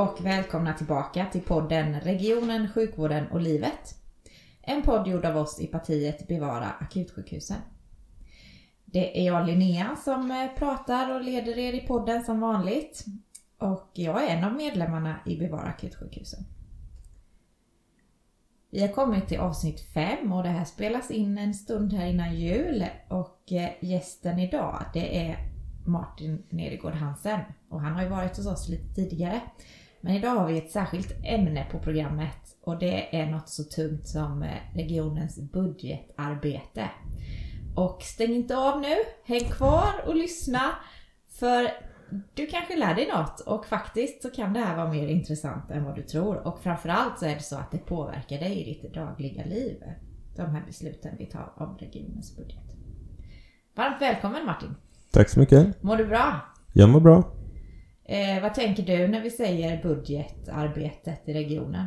och välkomna tillbaka till podden Regionen, sjukvården och livet. En podd gjord av oss i partiet Bevara akutsjukhusen. Det är jag Linnea som eh, pratar och leder er i podden som vanligt. Och jag är en av medlemmarna i Bevara akutsjukhusen. Vi har kommit till avsnitt 5 och det här spelas in en stund här innan jul och eh, gästen idag det är Martin Nedergård Hansen och han har ju varit hos oss lite tidigare. Men idag har vi ett särskilt ämne på programmet och det är något så tungt som eh, regionens budgetarbete. Och stäng inte av nu, häng kvar och lyssna för du kanske lär dig något och faktiskt så kan det här vara mer intressant än vad du tror. Och framförallt så är det så att det påverkar dig i ditt dagliga liv. De här besluten vi tar om regionens budget. Varmt välkommen Martin! Tack så mycket! Mår du bra? Jag mår bra. Eh, vad tänker du när vi säger budgetarbetet i regionen?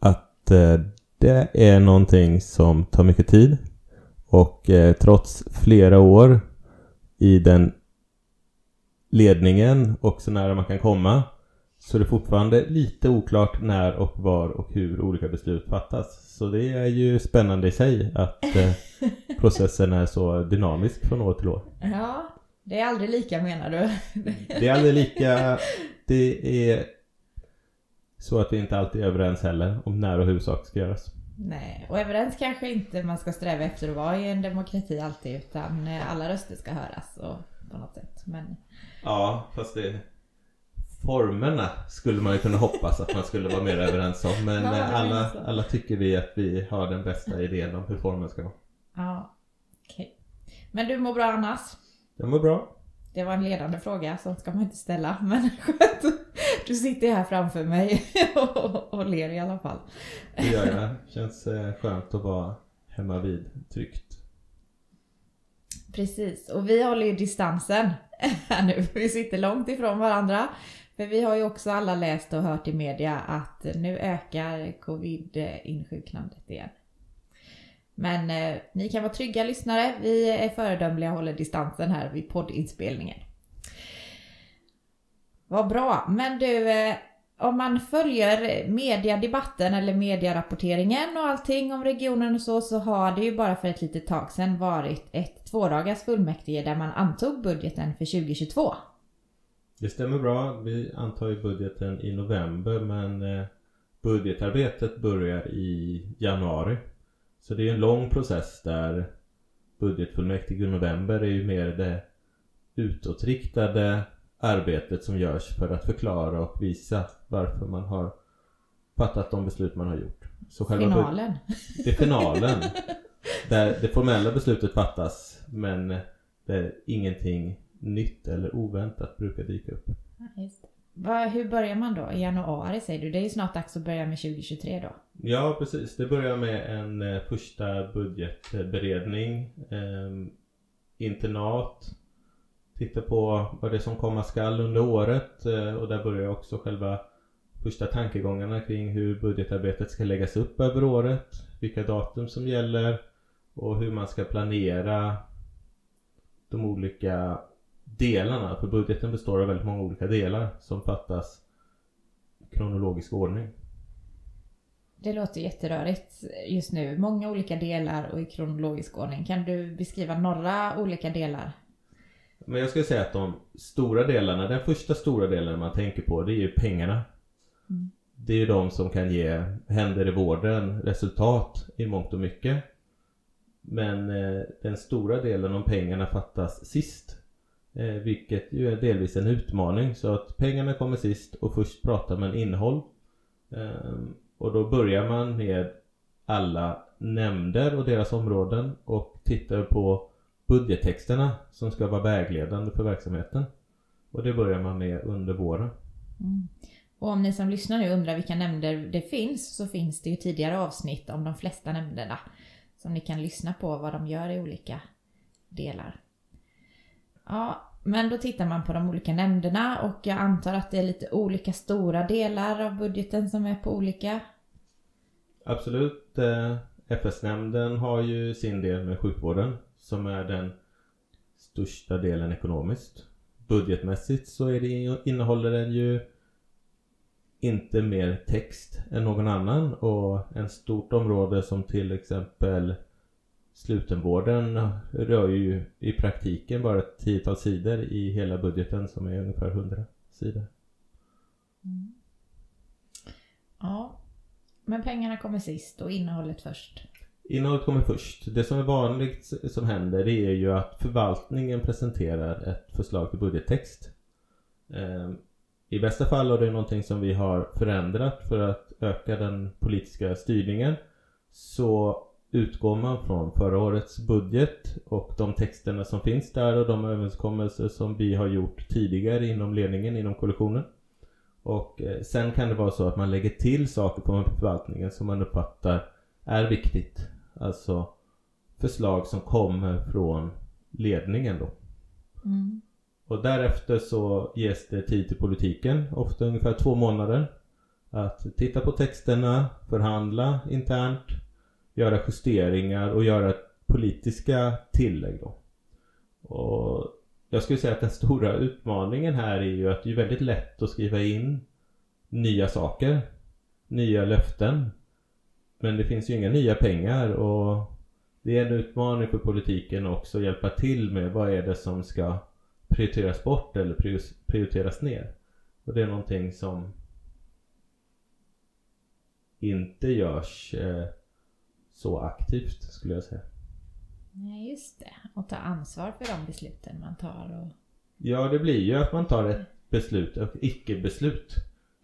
Att eh, det är någonting som tar mycket tid och eh, trots flera år i den ledningen och så nära man kan komma så är det fortfarande lite oklart när och var och hur olika beslut fattas. Så det är ju spännande i sig att eh, processen är så dynamisk från år till år. Ja, det är aldrig lika menar du? Det är aldrig lika. Det är så att vi inte alltid är överens heller om när och hur saker ska göras. Nej, och överens kanske inte man ska sträva efter att vara i en demokrati alltid utan eh, alla röster ska höras och, på något sätt. Men... Ja, fast det formerna skulle man ju kunna hoppas att man skulle vara mer överens om. Men Ja, eh, alla, alla tycker vi att vi har den bästa idén om hur formen ska vara. Ja, okej. Men du mår bra annars? Den var bra. Det var en ledande fråga, sånt ska man inte ställa. Men skönt. Du sitter här framför mig och, och ler i alla fall. Det gör jag. Känns eh, skönt att vara hemma vid tryggt. Precis, och vi håller ju distansen här nu. Vi sitter långt ifrån varandra. För vi har ju också alla läst och hört i media att nu ökar covid-insjuknandet igen. Men eh, ni kan vara trygga lyssnare. Vi är föredömliga och håller distansen här vid poddinspelningen. Vad bra. Men du, eh, om man följer mediadebatten eller medierapporteringen och allting om regionen och så, så har det ju bara för ett litet tag sedan varit ett tvådagars fullmäktige där man antog budgeten för 2022. Det stämmer bra. Vi antar ju budgeten i november men eh, budgetarbetet börjar i januari. Så det är en lång process där budgetfullmäktige i november är ju mer det utåtriktade arbetet som görs för att förklara och visa varför man har fattat de beslut man har gjort. Så själva Finalen. det är finalen. Där det formella beslutet fattas men där ingenting nytt eller oväntat brukar dyka upp. Ja, Va, hur börjar man då? I januari säger du? Det är ju snart dags att börja med 2023 då. Ja precis, det börjar med en eh, första budgetberedning. Eh, internat. Titta på vad det är som komma skall under året eh, och där börjar också själva första tankegångarna kring hur budgetarbetet ska läggas upp över året. Vilka datum som gäller och hur man ska planera de olika delarna. För budgeten består av väldigt många olika delar som fattas i kronologisk ordning. Det låter jätterörigt just nu. Många olika delar och i kronologisk ordning. Kan du beskriva några olika delar? Men jag skulle säga att de stora delarna, den första stora delen man tänker på det är ju pengarna. Mm. Det är ju de som kan ge händer i vården resultat i mångt och mycket. Men eh, den stora delen om pengarna fattas sist. Eh, vilket ju är delvis en utmaning. Så att pengarna kommer sist och först pratar man innehåll. Eh, och då börjar man med alla nämnder och deras områden och tittar på budgettexterna som ska vara vägledande för verksamheten. Och det börjar man med under våren. Mm. Och om ni som lyssnar nu undrar vilka nämnder det finns så finns det ju tidigare avsnitt om de flesta nämnderna. Som ni kan lyssna på vad de gör i olika delar. Ja, men då tittar man på de olika nämnderna och jag antar att det är lite olika stora delar av budgeten som är på olika. Absolut. Eh, FS-nämnden har ju sin del med sjukvården som är den största delen ekonomiskt. budgetmässigt så är det, innehåller den ju inte mer text än någon annan och en stort område som till exempel slutenvården rör ju i praktiken bara ett tiotal sidor i hela budgeten som är ungefär 100 sidor. Mm. Ja, men pengarna kommer sist och innehållet först. Innehållet kommer först. Det som är vanligt som händer det är ju att förvaltningen presenterar ett förslag till budgettext. Ehm, I bästa fall är det någonting som vi har förändrat för att öka den politiska styrningen. Så utgår man från förra årets budget och de texterna som finns där och de överenskommelser som vi har gjort tidigare inom ledningen, inom koalitionen. Och eh, sen kan det vara så att man lägger till saker på förvaltningen som man uppfattar är viktigt. Alltså förslag som kommer från ledningen då. Mm. Och därefter så ges det tid till politiken, ofta ungefär två månader. Att titta på texterna, förhandla internt, göra justeringar och göra politiska tillägg då. Och jag skulle säga att den stora utmaningen här är ju att det är väldigt lätt att skriva in nya saker, nya löften. Men det finns ju inga nya pengar och det är en utmaning för politiken också att hjälpa till med vad är det som ska prioriteras bort eller prioriteras ner. Och det är någonting som inte görs eh, så aktivt skulle jag säga. Nej, just det. Och ta ansvar för de besluten man tar. Och... Ja, det blir ju att man tar ett beslut, ett icke-beslut.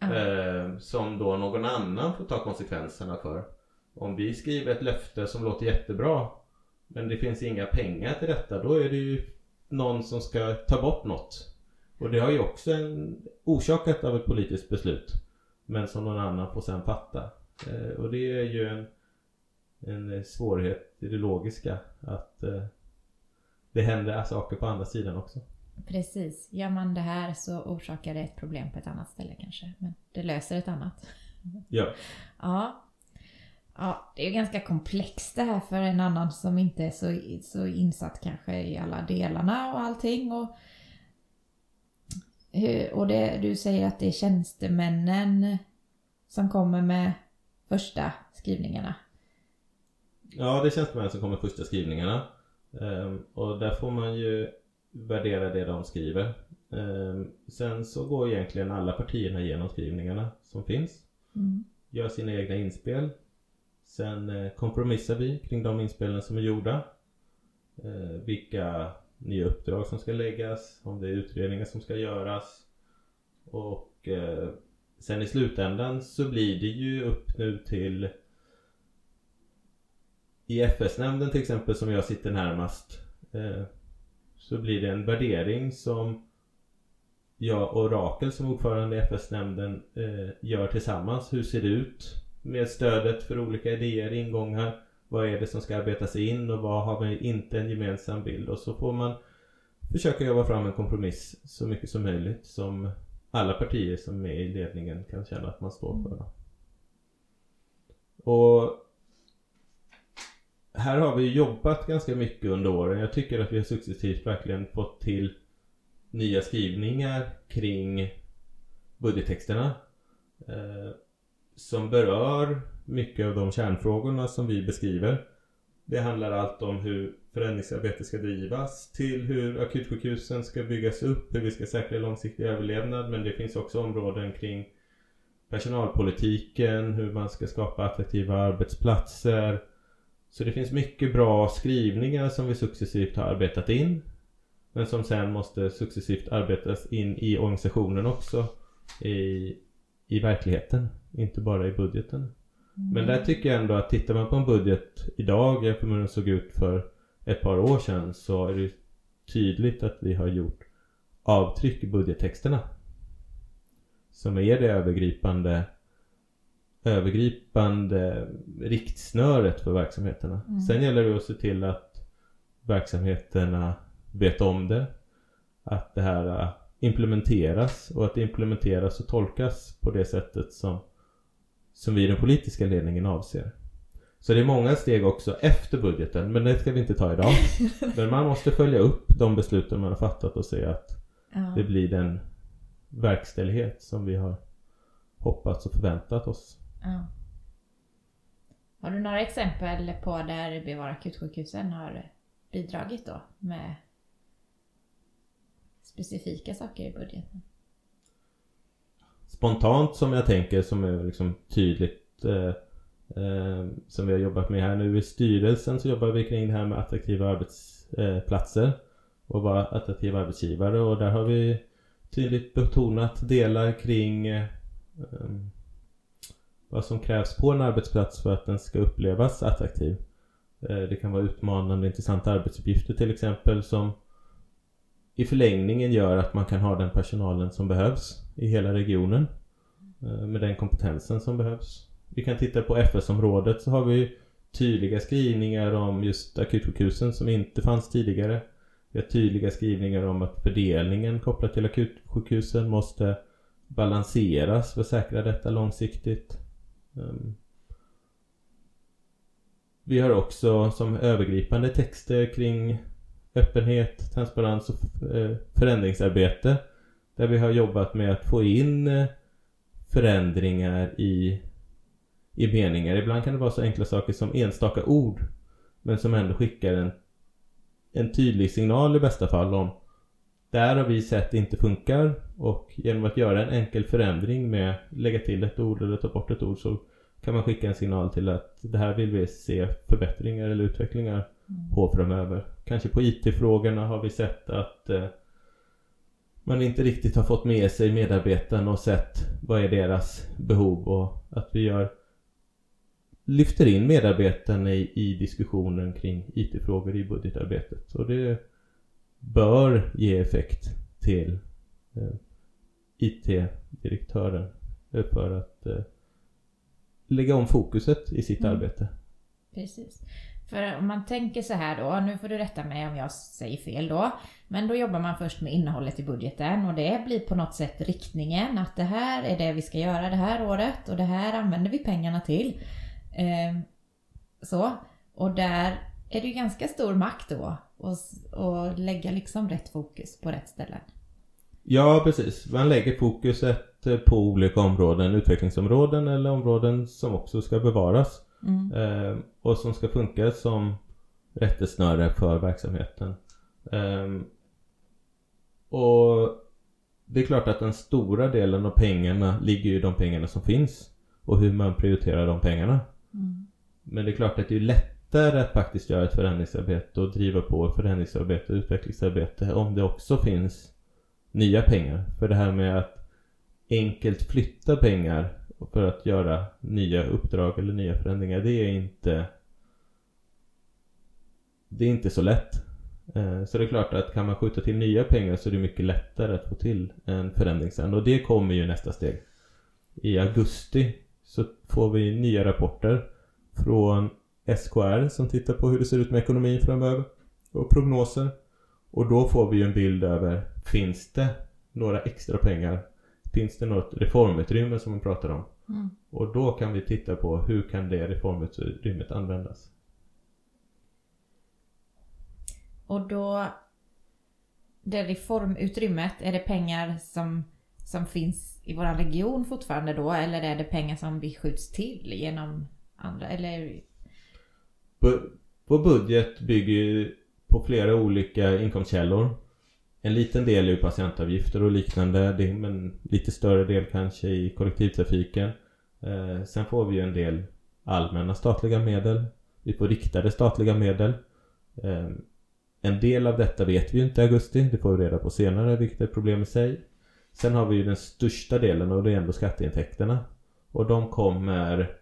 Eh, som då någon annan får ta konsekvenserna för. Om vi skriver ett löfte som låter jättebra men det finns inga pengar till detta, då är det ju någon som ska ta bort något. Och det har ju också en, orsakat av ett politiskt beslut. Men som någon annan får sen fatta. Eh, och det är ju en en eh, svårighet i det logiska att eh, det händer saker på andra sidan också. Precis. Gör man det här så orsakar det ett problem på ett annat ställe kanske. Men det löser ett annat. Ja. ja. Ja, det är ju ganska komplext det här för en annan som inte är så, så insatt kanske i alla delarna och allting. Och, och det, du säger att det är tjänstemännen som kommer med första skrivningarna. Ja, det är tjänstemän som kommer första skrivningarna. Um, och där får man ju värdera det de skriver. Um, sen så går egentligen alla partierna igenom skrivningarna som finns. Mm. Gör sina egna inspel. Sen uh, kompromissar vi kring de inspelen som är gjorda. Uh, vilka nya uppdrag som ska läggas, om det är utredningar som ska göras. Och uh, sen i slutändan så blir det ju upp nu till i FS-nämnden till exempel som jag sitter närmast eh, så blir det en värdering som jag och Rakel som ordförande i FS-nämnden eh, gör tillsammans. Hur ser det ut med stödet för olika idéer, ingångar? Vad är det som ska arbetas in och vad har vi inte en gemensam bild? Och så får man försöka jobba fram en kompromiss så mycket som möjligt som alla partier som är i ledningen kan känna att man står för. Och här har vi jobbat ganska mycket under åren. Jag tycker att vi har successivt verkligen fått till nya skrivningar kring budgettexterna. Eh, som berör mycket av de kärnfrågorna som vi beskriver. Det handlar allt om hur förändringsarbetet ska drivas till hur akutsjukhusen ska byggas upp, hur vi ska säkra långsiktig överlevnad. Men det finns också områden kring personalpolitiken, hur man ska skapa attraktiva arbetsplatser, så det finns mycket bra skrivningar som vi successivt har arbetat in. Men som sen måste successivt arbetas in i organisationen också. I, i verkligheten, inte bara i budgeten. Mm. Men där tycker jag ändå att tittar man på en budget idag jämfört med hur den såg ut för ett par år sedan så är det tydligt att vi har gjort avtryck i budgettexterna. Som är det övergripande övergripande riktsnöret för verksamheterna. Mm. Sen gäller det att se till att verksamheterna vet om det. Att det här äh, implementeras och att det implementeras och tolkas på det sättet som, som vi i den politiska ledningen avser. Så det är många steg också efter budgeten, men det ska vi inte ta idag. Men man måste följa upp de besluten man har fattat och se att Ja. det blir den verkställighet som vi har hoppats och förväntat oss. Ja. Har du några exempel på där Bevara akutsjukhusen har bidragit då med specifika saker i budgeten? Spontant som jag tänker som är liksom tydligt eh, eh, som vi har jobbat med här nu i styrelsen så jobbar vi kring det här med attraktiva arbetsplatser eh, och vara attraktiva arbetsgivare och där har vi tydligt betonat delar kring eh, vad som krävs på en arbetsplats för att den ska upplevas attraktiv. Eh, det kan vara utmanande intressanta arbetsuppgifter till exempel som i förlängningen gör att man kan ha den personalen som behövs i hela regionen. Eh, med den kompetensen som behövs. Vi kan titta på FS-området så har vi tydliga skrivningar om just akutsjukhusen som inte fanns tidigare. Vi har tydliga skrivningar om att fördelningen kopplat till akutsjukhusen måste balanseras för att säkra detta långsiktigt. Ehm, vi har också som övergripande texter kring öppenhet, transparens och eh, förändringsarbete. Där vi har jobbat med att få in eh, förändringar i, i meningar. Ibland kan det vara så enkla saker som enstaka ord. Men som ändå skickar en, en tydlig signal i bästa fall om där har vi sett inte funkar och genom att göra en enkel förändring med lägga till ett ord eller ta bort ett ord så kan man skicka en signal till att det här vill vi se förbättringar eller utvecklingar på framöver. Kanske på IT-frågorna har vi sett att eh, man inte riktigt har fått med sig medarbetarna och sett vad är deras behov och att vi gör lyfter in medarbetarna i, i diskussionen kring IT-frågor i budgetarbetet. Och det bör ge effekt till eh, IT-direktören för att eh, lägga om fokuset i sitt Mm. arbete. Precis. För om man tänker så här då, nu får du rätta mig om jag säger fel då. Men då jobbar man först med innehållet i budgeten och det blir på något sätt riktningen att det här är det vi ska göra det här året och det här använder vi pengarna till. Eh, så. Och där är det ju ganska stor makt då att och lägga liksom rätt fokus på rätt ställen. Ja, precis. Man lägger fokuset eh, på olika områden, utvecklingsområden eller områden som också ska bevaras. Mm. Eh, och som ska funka som rättesnöre för verksamheten. Ehm, och det är klart att den stora delen av pengarna ligger i de pengarna som finns och hur man prioriterar de pengarna. Mm. Men det är klart att det är lättare att faktiskt göra ett förändringsarbete och driva på förändringsarbete och utvecklingsarbete om det också finns nya pengar. För det här med att enkelt flytta pengar för att göra nya uppdrag eller nya förändringar, det är inte det är inte så lätt. Eh, så det är klart att kan man skjuta till nya pengar så är det mycket lättare att få till en förändring sen. Och det kommer ju nästa steg. I augusti så får vi nya rapporter från SKR som tittar på hur det ser ut med ekonomin framöver och prognoser. Och då får vi ju en bild över, finns det några extra pengar? Finns det något reformutrymme som man pratar om? Mm. Och då kan vi titta på hur kan det reformutrymmet användas? Och då, det reformutrymmet, är det pengar som, som finns i vår region fortfarande då? Eller är det pengar som vi skjuts till genom andra? Eller? Bu- Vår budget bygger ju på flera olika inkomstkällor. En liten del är ju patientavgifter och liknande, det- men lite större del kanske i kollektivtrafiken. Eh, sen får vi ju en del allmänna statliga medel. Vi får riktade statliga medel. Eh, en del av detta vet vi ju inte i augusti, det får vi reda på senare, vilket är ett problem i sig. Sen har vi ju den största delen och det är ändå skatteintäkterna. Och de kommer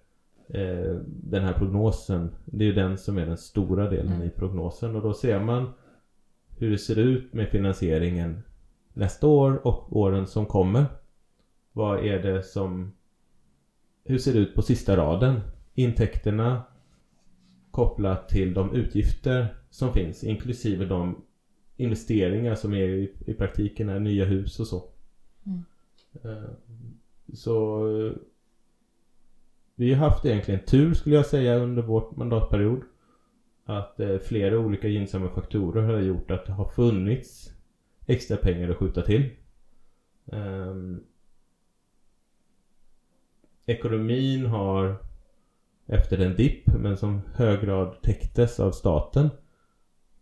eh, den här prognosen, det är ju den som är den stora delen Mm. i prognosen och då ser man hur det ser ut med finansieringen nästa år och åren som kommer. Vad är det som... Hur ser det ut på sista raden? Intäkterna kopplat till de utgifter som finns inklusive de investeringar som är i, i praktiken är nya hus och så. Mm. Eh, Så vi har haft egentligen tur skulle jag säga under vår mandatperiod. Att eh, flera olika gynnsamma faktorer har gjort att det har funnits extra pengar att skjuta till. Um, ekonomin har efter en dipp men som hög grad täcktes av staten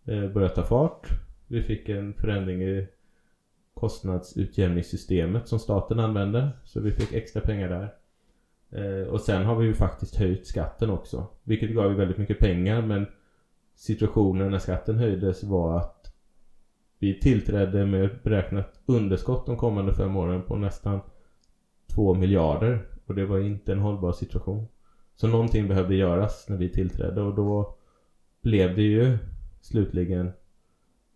eh, börjat ta fart. Vi fick en förändring i kostnadsutjämningssystemet som staten använder. Så vi fick extra pengar där. Eh, och sen har vi ju faktiskt höjt skatten också. Vilket gav ju väldigt mycket pengar men situationen när skatten höjdes var att vi tillträdde med beräknat underskott de kommande fem åren på nästan 2 miljarder. Och det var inte en hållbar situation. Så någonting behövde göras när vi tillträdde och då blev det ju slutligen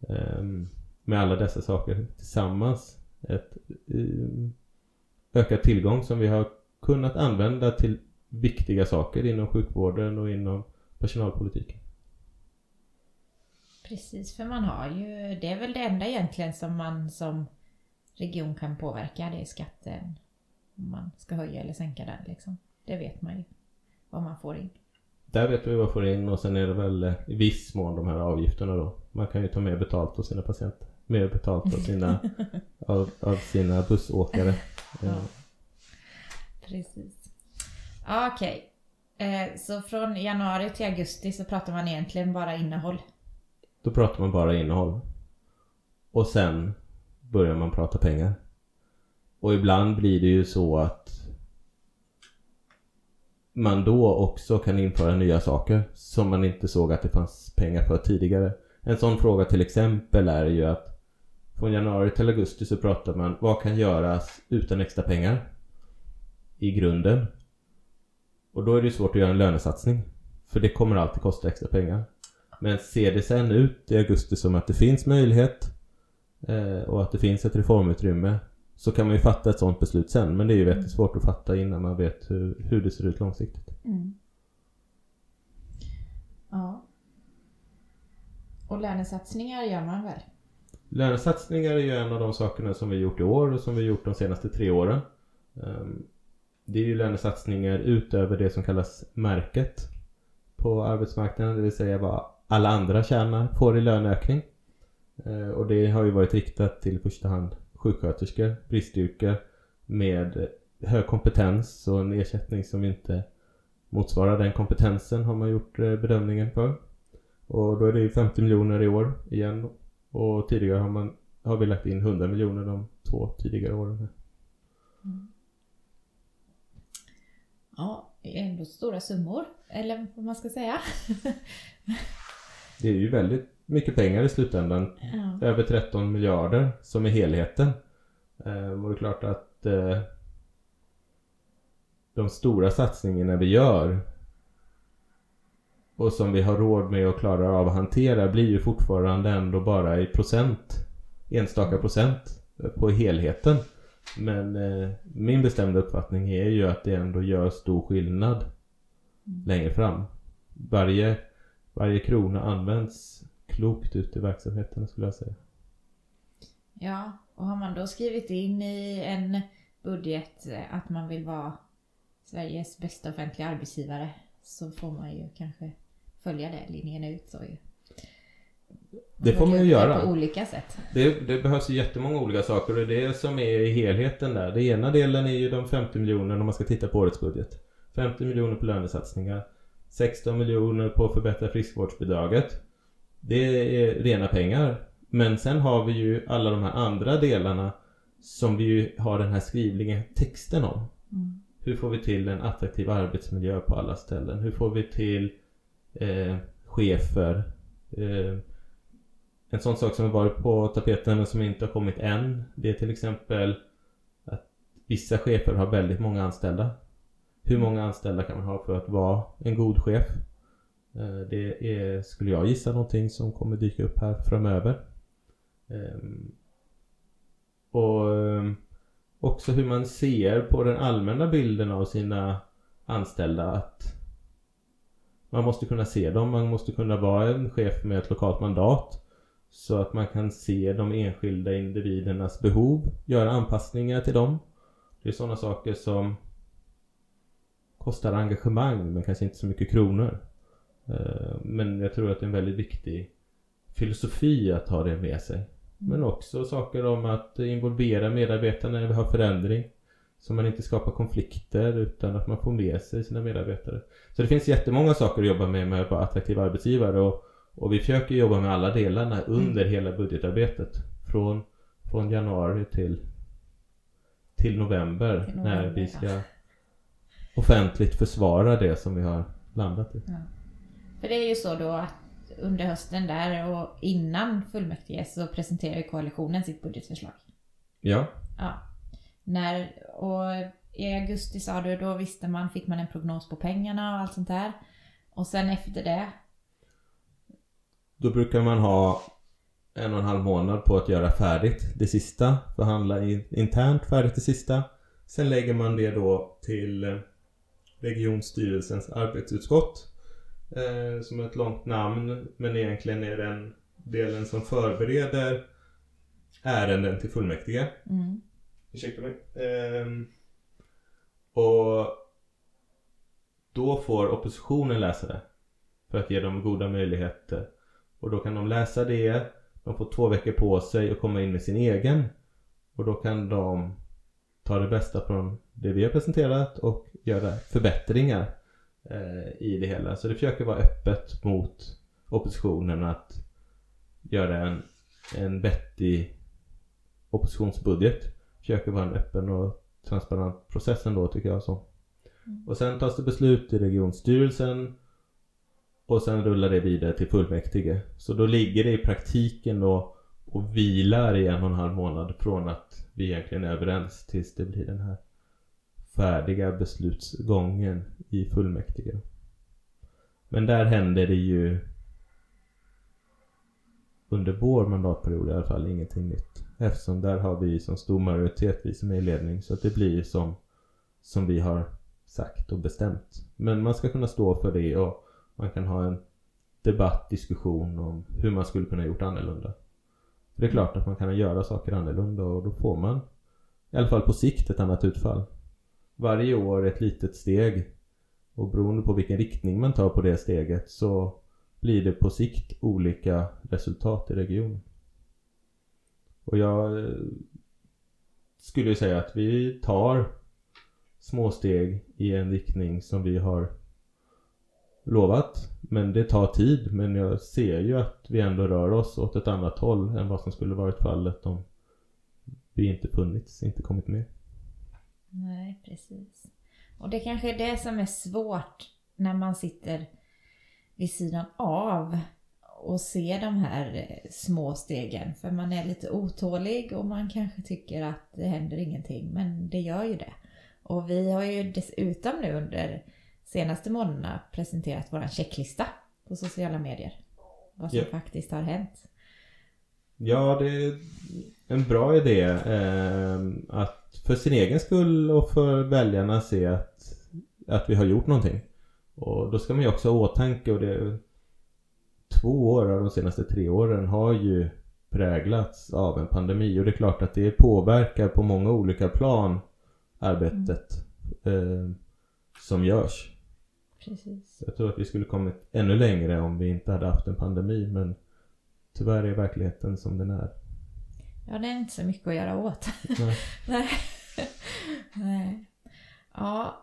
ehm, med alla dessa saker tillsammans ett ehm, ökad tillgång som vi har kunnat använda till viktiga saker inom sjukvården och inom personalpolitiken. Precis, för man har ju, det är väl det enda egentligen som man som region kan påverka, det är skatten. Om man ska höja eller sänka den liksom. Det vet man ju vad man får in. Där vet vi vad man får in och sen är det väl eh, i viss mån de här avgifterna då. Man kan ju ta mer betalt av sina patienter. Mer betalt av sina, av, av sina bussåkare. Ja. Precis. Okej. Okay. Eh, så från januari till augusti så pratar man egentligen bara innehåll. Då pratar man bara innehåll. Och sen börjar man prata pengar. Och ibland blir det ju så att man då också kan införa nya saker som man inte såg att det fanns pengar för tidigare. En sån fråga till exempel är ju att från januari till augusti så pratar man vad kan göras utan extra pengar i grunden. Och då är det svårt att göra en lönesatsning. För det kommer alltid kosta extra pengar. Men ser det sen ut i augusti som att det finns möjlighet eh, och att det finns ett reformutrymme så kan man ju fatta ett sådant beslut sen. Men det är ju väldigt svårt att fatta innan man vet hur, hur det ser ut långsiktigt. Mm. Ja. Och lönesatsningar gör man väl? Lönesatsningar är ju en av de sakerna som vi gjort i år och som vi gjort de senaste tre åren. Ehm, det är ju lönesatsningar utöver det som kallas märket på arbetsmarknaden, det vill säga vad alla andra tjänar får i löneökning. Eh, och det har ju varit riktat till i första hand sjuksköterskor, bristyrke med hög kompetens och en ersättning som inte motsvarar den kompetensen har man gjort eh, bedömningen för. Och då är det ju 50 miljoner i år igen. Och tidigare har, man, har vi lagt in 100 miljoner de två tidigare åren. Ja, ändå stora summor. Eller vad man ska säga. det är ju väldigt mycket pengar i slutändan. Ja. Över 13 miljarder som är helheten. Ehm, och det är klart att eh, de stora satsningarna vi gör och som vi har råd med och klarar av att hantera blir ju fortfarande ändå bara i procent. Enstaka procent på helheten. Men eh, min bestämda uppfattning är ju att det ändå gör stor skillnad mm. längre fram. Varje, varje krona används klokt ute i verksamheten skulle jag säga. Ja, och har man då skrivit in i en budget att man vill vara Sveriges bästa offentliga arbetsgivare så får man ju kanske följa det linjen ut så ju. Det får man ju göra. På olika sätt. Det, det behövs ju jättemånga olika saker och det är det som är i helheten där. Det ena delen är ju de 50 miljonerna om man ska titta på årets budget. 50 miljoner på lönesatsningar. 16 miljoner på att förbättra friskvårdsbidraget. Det är rena pengar. Men sen har vi ju alla de här andra delarna som vi ju har den här skrivningen, texten om. Mm. Hur får vi till en attraktiv arbetsmiljö på alla ställen? Hur får vi till eh, chefer? Eh, en sån sak som har varit på tapeten och som inte har kommit än Det är till exempel att vissa chefer har väldigt många anställda. Hur många anställda kan man ha för att vara en god chef? Eh, det är, skulle jag gissa, någonting som kommer dyka upp här framöver. Ehm, och ehm, också hur man ser på den allmänna bilden av sina anställda att man måste kunna se dem, man måste kunna vara en chef med ett lokalt mandat så att man kan se de enskilda individernas behov, göra anpassningar till dem. Det är sådana saker som kostar engagemang men kanske inte så mycket kronor. Eh, men jag tror att det är en väldigt viktig filosofi att ha det med sig. Men också saker om att involvera medarbetarna när vi har förändring. Så man inte skapar konflikter utan att man får med sig sina medarbetare. Så det finns jättemånga saker att jobba med med att vara attraktiv arbetsgivare och, och vi försöker jobba med alla delarna under hela budgetarbetet. Från, från januari till, till november, Till november, när vi ja. ska offentligt försvara det som vi har landat i. För det är ju så då att under hösten där och innan fullmäktige så presenterar ju koalitionen sitt budgetförslag. Ja, Ja. När, och i augusti sa du, då visste man, fick man en prognos på pengarna och allt sånt där. Och sen efter det, Då brukar man ha en och en halv månad på att göra färdigt det sista. Förhandla in, internt färdigt det sista. Sen lägger man det då till eh, regionstyrelsens arbetsutskott. Eh, som är ett långt namn men egentligen är den delen som förbereder ärenden till fullmäktige. mm, Ursäkta mig. Ehm, och då får oppositionen läsa det. För att ge dem goda möjligheter. Och då kan de läsa det. De får två veckor på sig att komma in med sin egen. Och då kan de ta det bästa från det vi har presenterat och göra förbättringar eh, i det hela. Så det försöker vara öppet mot oppositionen att göra en, en vettig oppositionsbudget. Försöker vara en öppen och transparent process ändå tycker jag så. Och sen tas det beslut i regionstyrelsen och sen rullar det vidare till fullmäktige. Så då ligger det i praktiken då och vilar i en och en halv månad från att vi egentligen är överens tills det blir den här färdiga beslutsgången i fullmäktige. Men där händer det ju under vår mandatperiod i alla fall ingenting nytt. Eftersom där har vi som stor majoritet, vi som är i ledning, så att det blir som, som vi har sagt och bestämt. Men man ska kunna stå för det och man kan ha en debatt, diskussion om hur man skulle kunna gjort annorlunda. För det är klart att man kan göra saker annorlunda och då får man i alla fall på sikt ett annat utfall. Varje år ett litet steg och beroende på vilken riktning man tar på det steget så blir det på sikt olika resultat i regionen. Och jag eh, skulle säga att vi tar små steg i en riktning som vi har lovat. Men det tar tid. Men jag ser ju att vi ändå rör oss åt ett annat håll än vad som skulle varit fallet om vi inte funnits, inte kommit med. nej precis. Och det kanske är det som är svårt när man sitter vid sidan av och ser de här eh, små stegen. För man är lite otålig och man kanske tycker att det händer ingenting. Men det gör ju det. Och vi har ju dessutom nu under senaste månaderna presenterat vår checklista på sociala medier. Vad som Ja. faktiskt har hänt. Ja, det är en bra idé eh, att för sin egen skull och för väljarna se att, att vi har gjort någonting. Och då ska man ju också ha åtanke och det två år av de senaste tre åren har ju präglats av en pandemi och det är klart att det påverkar på många olika plan arbetet eh, som görs. Precis. Jag tror att vi skulle kommit ännu längre om vi inte hade haft en pandemi men tyvärr är verkligheten som den är. Ja, det är inte så mycket att göra åt. Nej. Nej. Nej. Ja.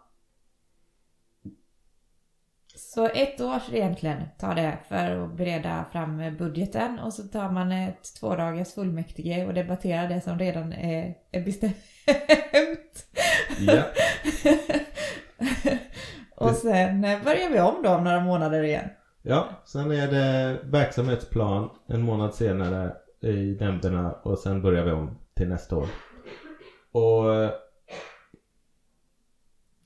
Så ett år egentligen tar det för att bereda fram budgeten och så tar man ett två dagars fullmäktige och debatterar det som redan är, är bestämt. Ja. och sen börjar vi om då om några månader igen. Ja, sen är det verksamhetsplan en månad senare i nämnderna och sen börjar vi om till nästa år. Och eh,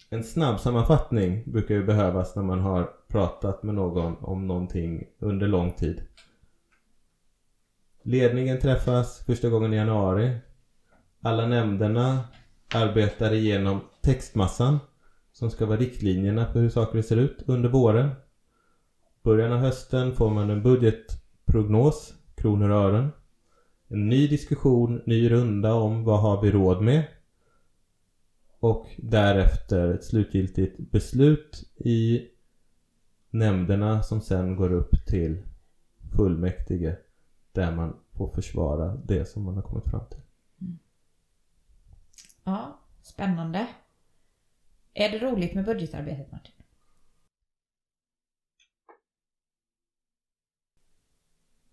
en snabb sammanfattning brukar ju behövas när man har pratat med någon om någonting under lång tid. Ledningen träffas första gången i januari. Alla nämnderna arbetar igenom textmassan som ska vara riktlinjerna för hur saker ser ut under våren. Början av hösten får man en budgetprognos, kronor och ören. En ny diskussion, ny runda om vad har vi råd med. Och därefter ett slutgiltigt beslut i nämnderna som sen går upp till fullmäktige. Där man får försvara det som man har kommit fram till. Ja, spännande. Är det roligt med budgetarbetet Martin?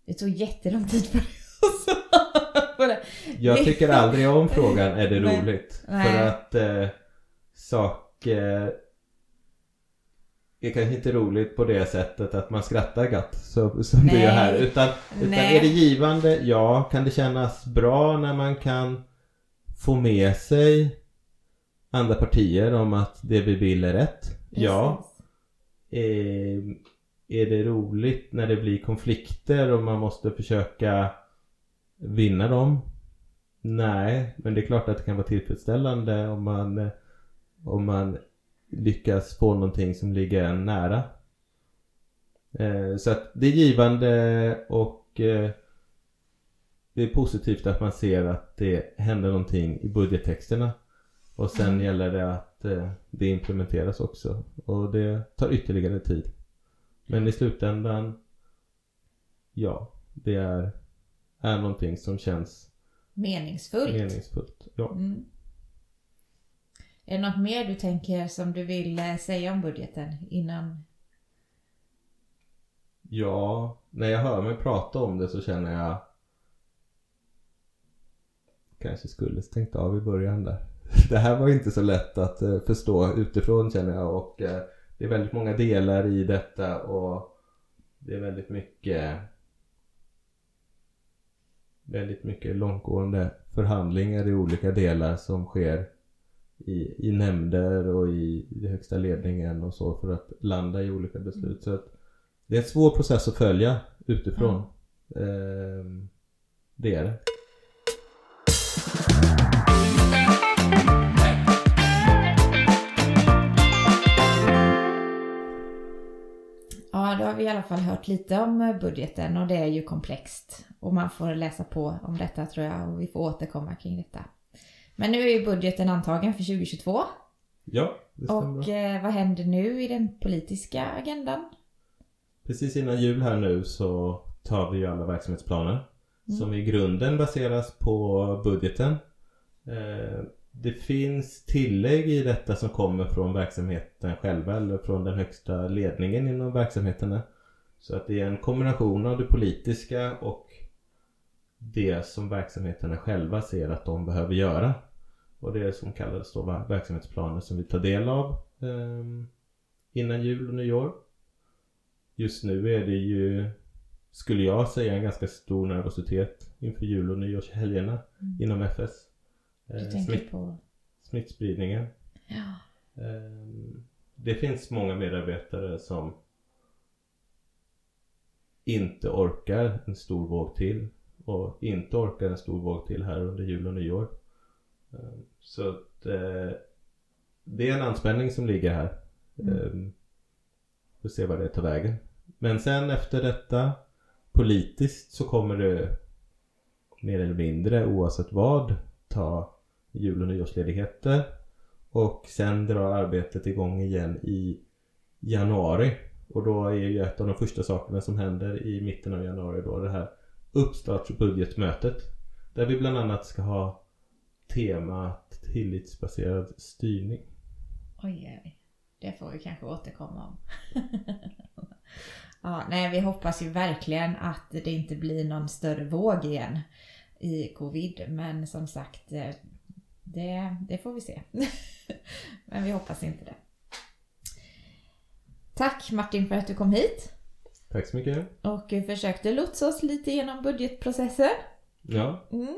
Det tog jättelång tid för det. Jag tycker aldrig om frågan är det Nej. roligt? Nej. För att eh, saker är kanske inte roligt på det sättet att man skrattar gott så, som du gör här. Utan, utan är det givande? Ja. Kan det kännas bra när man kan få med sig andra partier om att det vi vill är rätt? Ja. Precis. Eh, är det roligt när det blir konflikter och man måste försöka vinna dem? Nej, men det är klart att det kan vara tillfredsställande om man, eh, om man lyckas få någonting som ligger en nära. Eh, så att det är givande och eh, det är positivt att man ser att det händer någonting i budgettexterna. Och sen gäller det att eh, det implementeras också. Och det tar ytterligare tid. Men i slutändan, ja, det är, är någonting som känns Meningsfullt. meningsfullt. Ja. Mm. Är det något mer du tänker som du vill eh, säga om budgeten innan? ja, när jag hör mig prata om det så känner jag kanske skulle stängt av i början där. Det här var inte så lätt att eh, förstå utifrån känner jag och eh, det är väldigt många delar i detta och det är väldigt mycket väldigt mycket långtgående förhandlingar i olika delar som sker i, i nämnder och i, i högsta ledningen och så för att landa i olika beslut. Så att det är en svår process att följa utifrån. Ehm, det är det. Har vi i alla fall hört lite om eh, budgeten och det är ju komplext. Och man får läsa på om detta tror jag och vi får återkomma kring detta. Men nu är ju budgeten antagen för 2022. Ja, det stämmer Och eh, vad händer nu i den politiska agendan? Precis innan jul här nu så tar vi ju alla verksamhetsplaner som i grunden baseras på budgeten. Eh, Det finns tillägg i detta som kommer från verksamheten själva eller från den högsta ledningen inom verksamheterna. Så att det är en kombination av det politiska och det som verksamheterna själva ser att de behöver göra. Och det är som kallas då verksamhetsplaner som vi tar del av eh, innan jul och nyår. Just nu är det ju, skulle jag säga, en ganska stor nervositet inför jul och nyårshelgerna Mm. inom FS. Du Eh, tänker smitt, på... smittspridningen. Ja. Ehm, Det finns många medarbetare som inte orkar en stor våg till och inte orkar en stor våg till här under jul och nyår. Ehm, Så att eh, det är en anspänning som ligger här. Mm. Ehm, Får se vad det tar vägen. Men sen efter detta politiskt så kommer det mer eller mindre oavsett vad ta jul och nyårsledigheter. Och sen drar arbetet igång igen i januari. Och då är ju ett av de första sakerna som händer i mitten av januari då det här uppstartsbudgetmötet. Där vi bland annat ska ha temat tillitsbaserad styrning. Oj, oj. Det får vi kanske återkomma om. ja, nej, vi hoppas ju verkligen att det inte blir någon större våg igen i covid. Men som sagt, eh, det, det får vi se. men vi hoppas inte det. Tack Martin för att du kom hit Tack så mycket. och försökte lotsa oss lite genom budgetprocessen. Ja, Mm.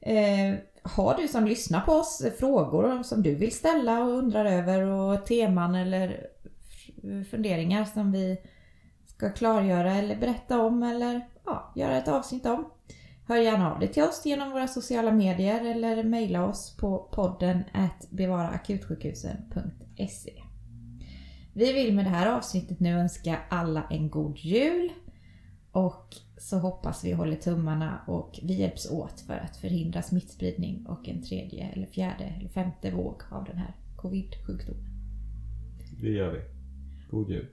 Eh, har du som lyssnar på oss frågor som du vill ställa och undrar över och teman eller funderingar som vi ska klargöra eller berätta om eller ja, göra ett avsnitt om. Hör gärna av dig till oss genom våra sociala medier eller mejla oss på podden at bevaraakutsjukhusen.se Vi vill med det här avsnittet nu önska alla en god jul och så hoppas vi håller tummarna och vi hjälps åt för att förhindra smittspridning och en tredje eller fjärde eller femte våg av den här covid-sjukdomen. Det gör vi. God jul!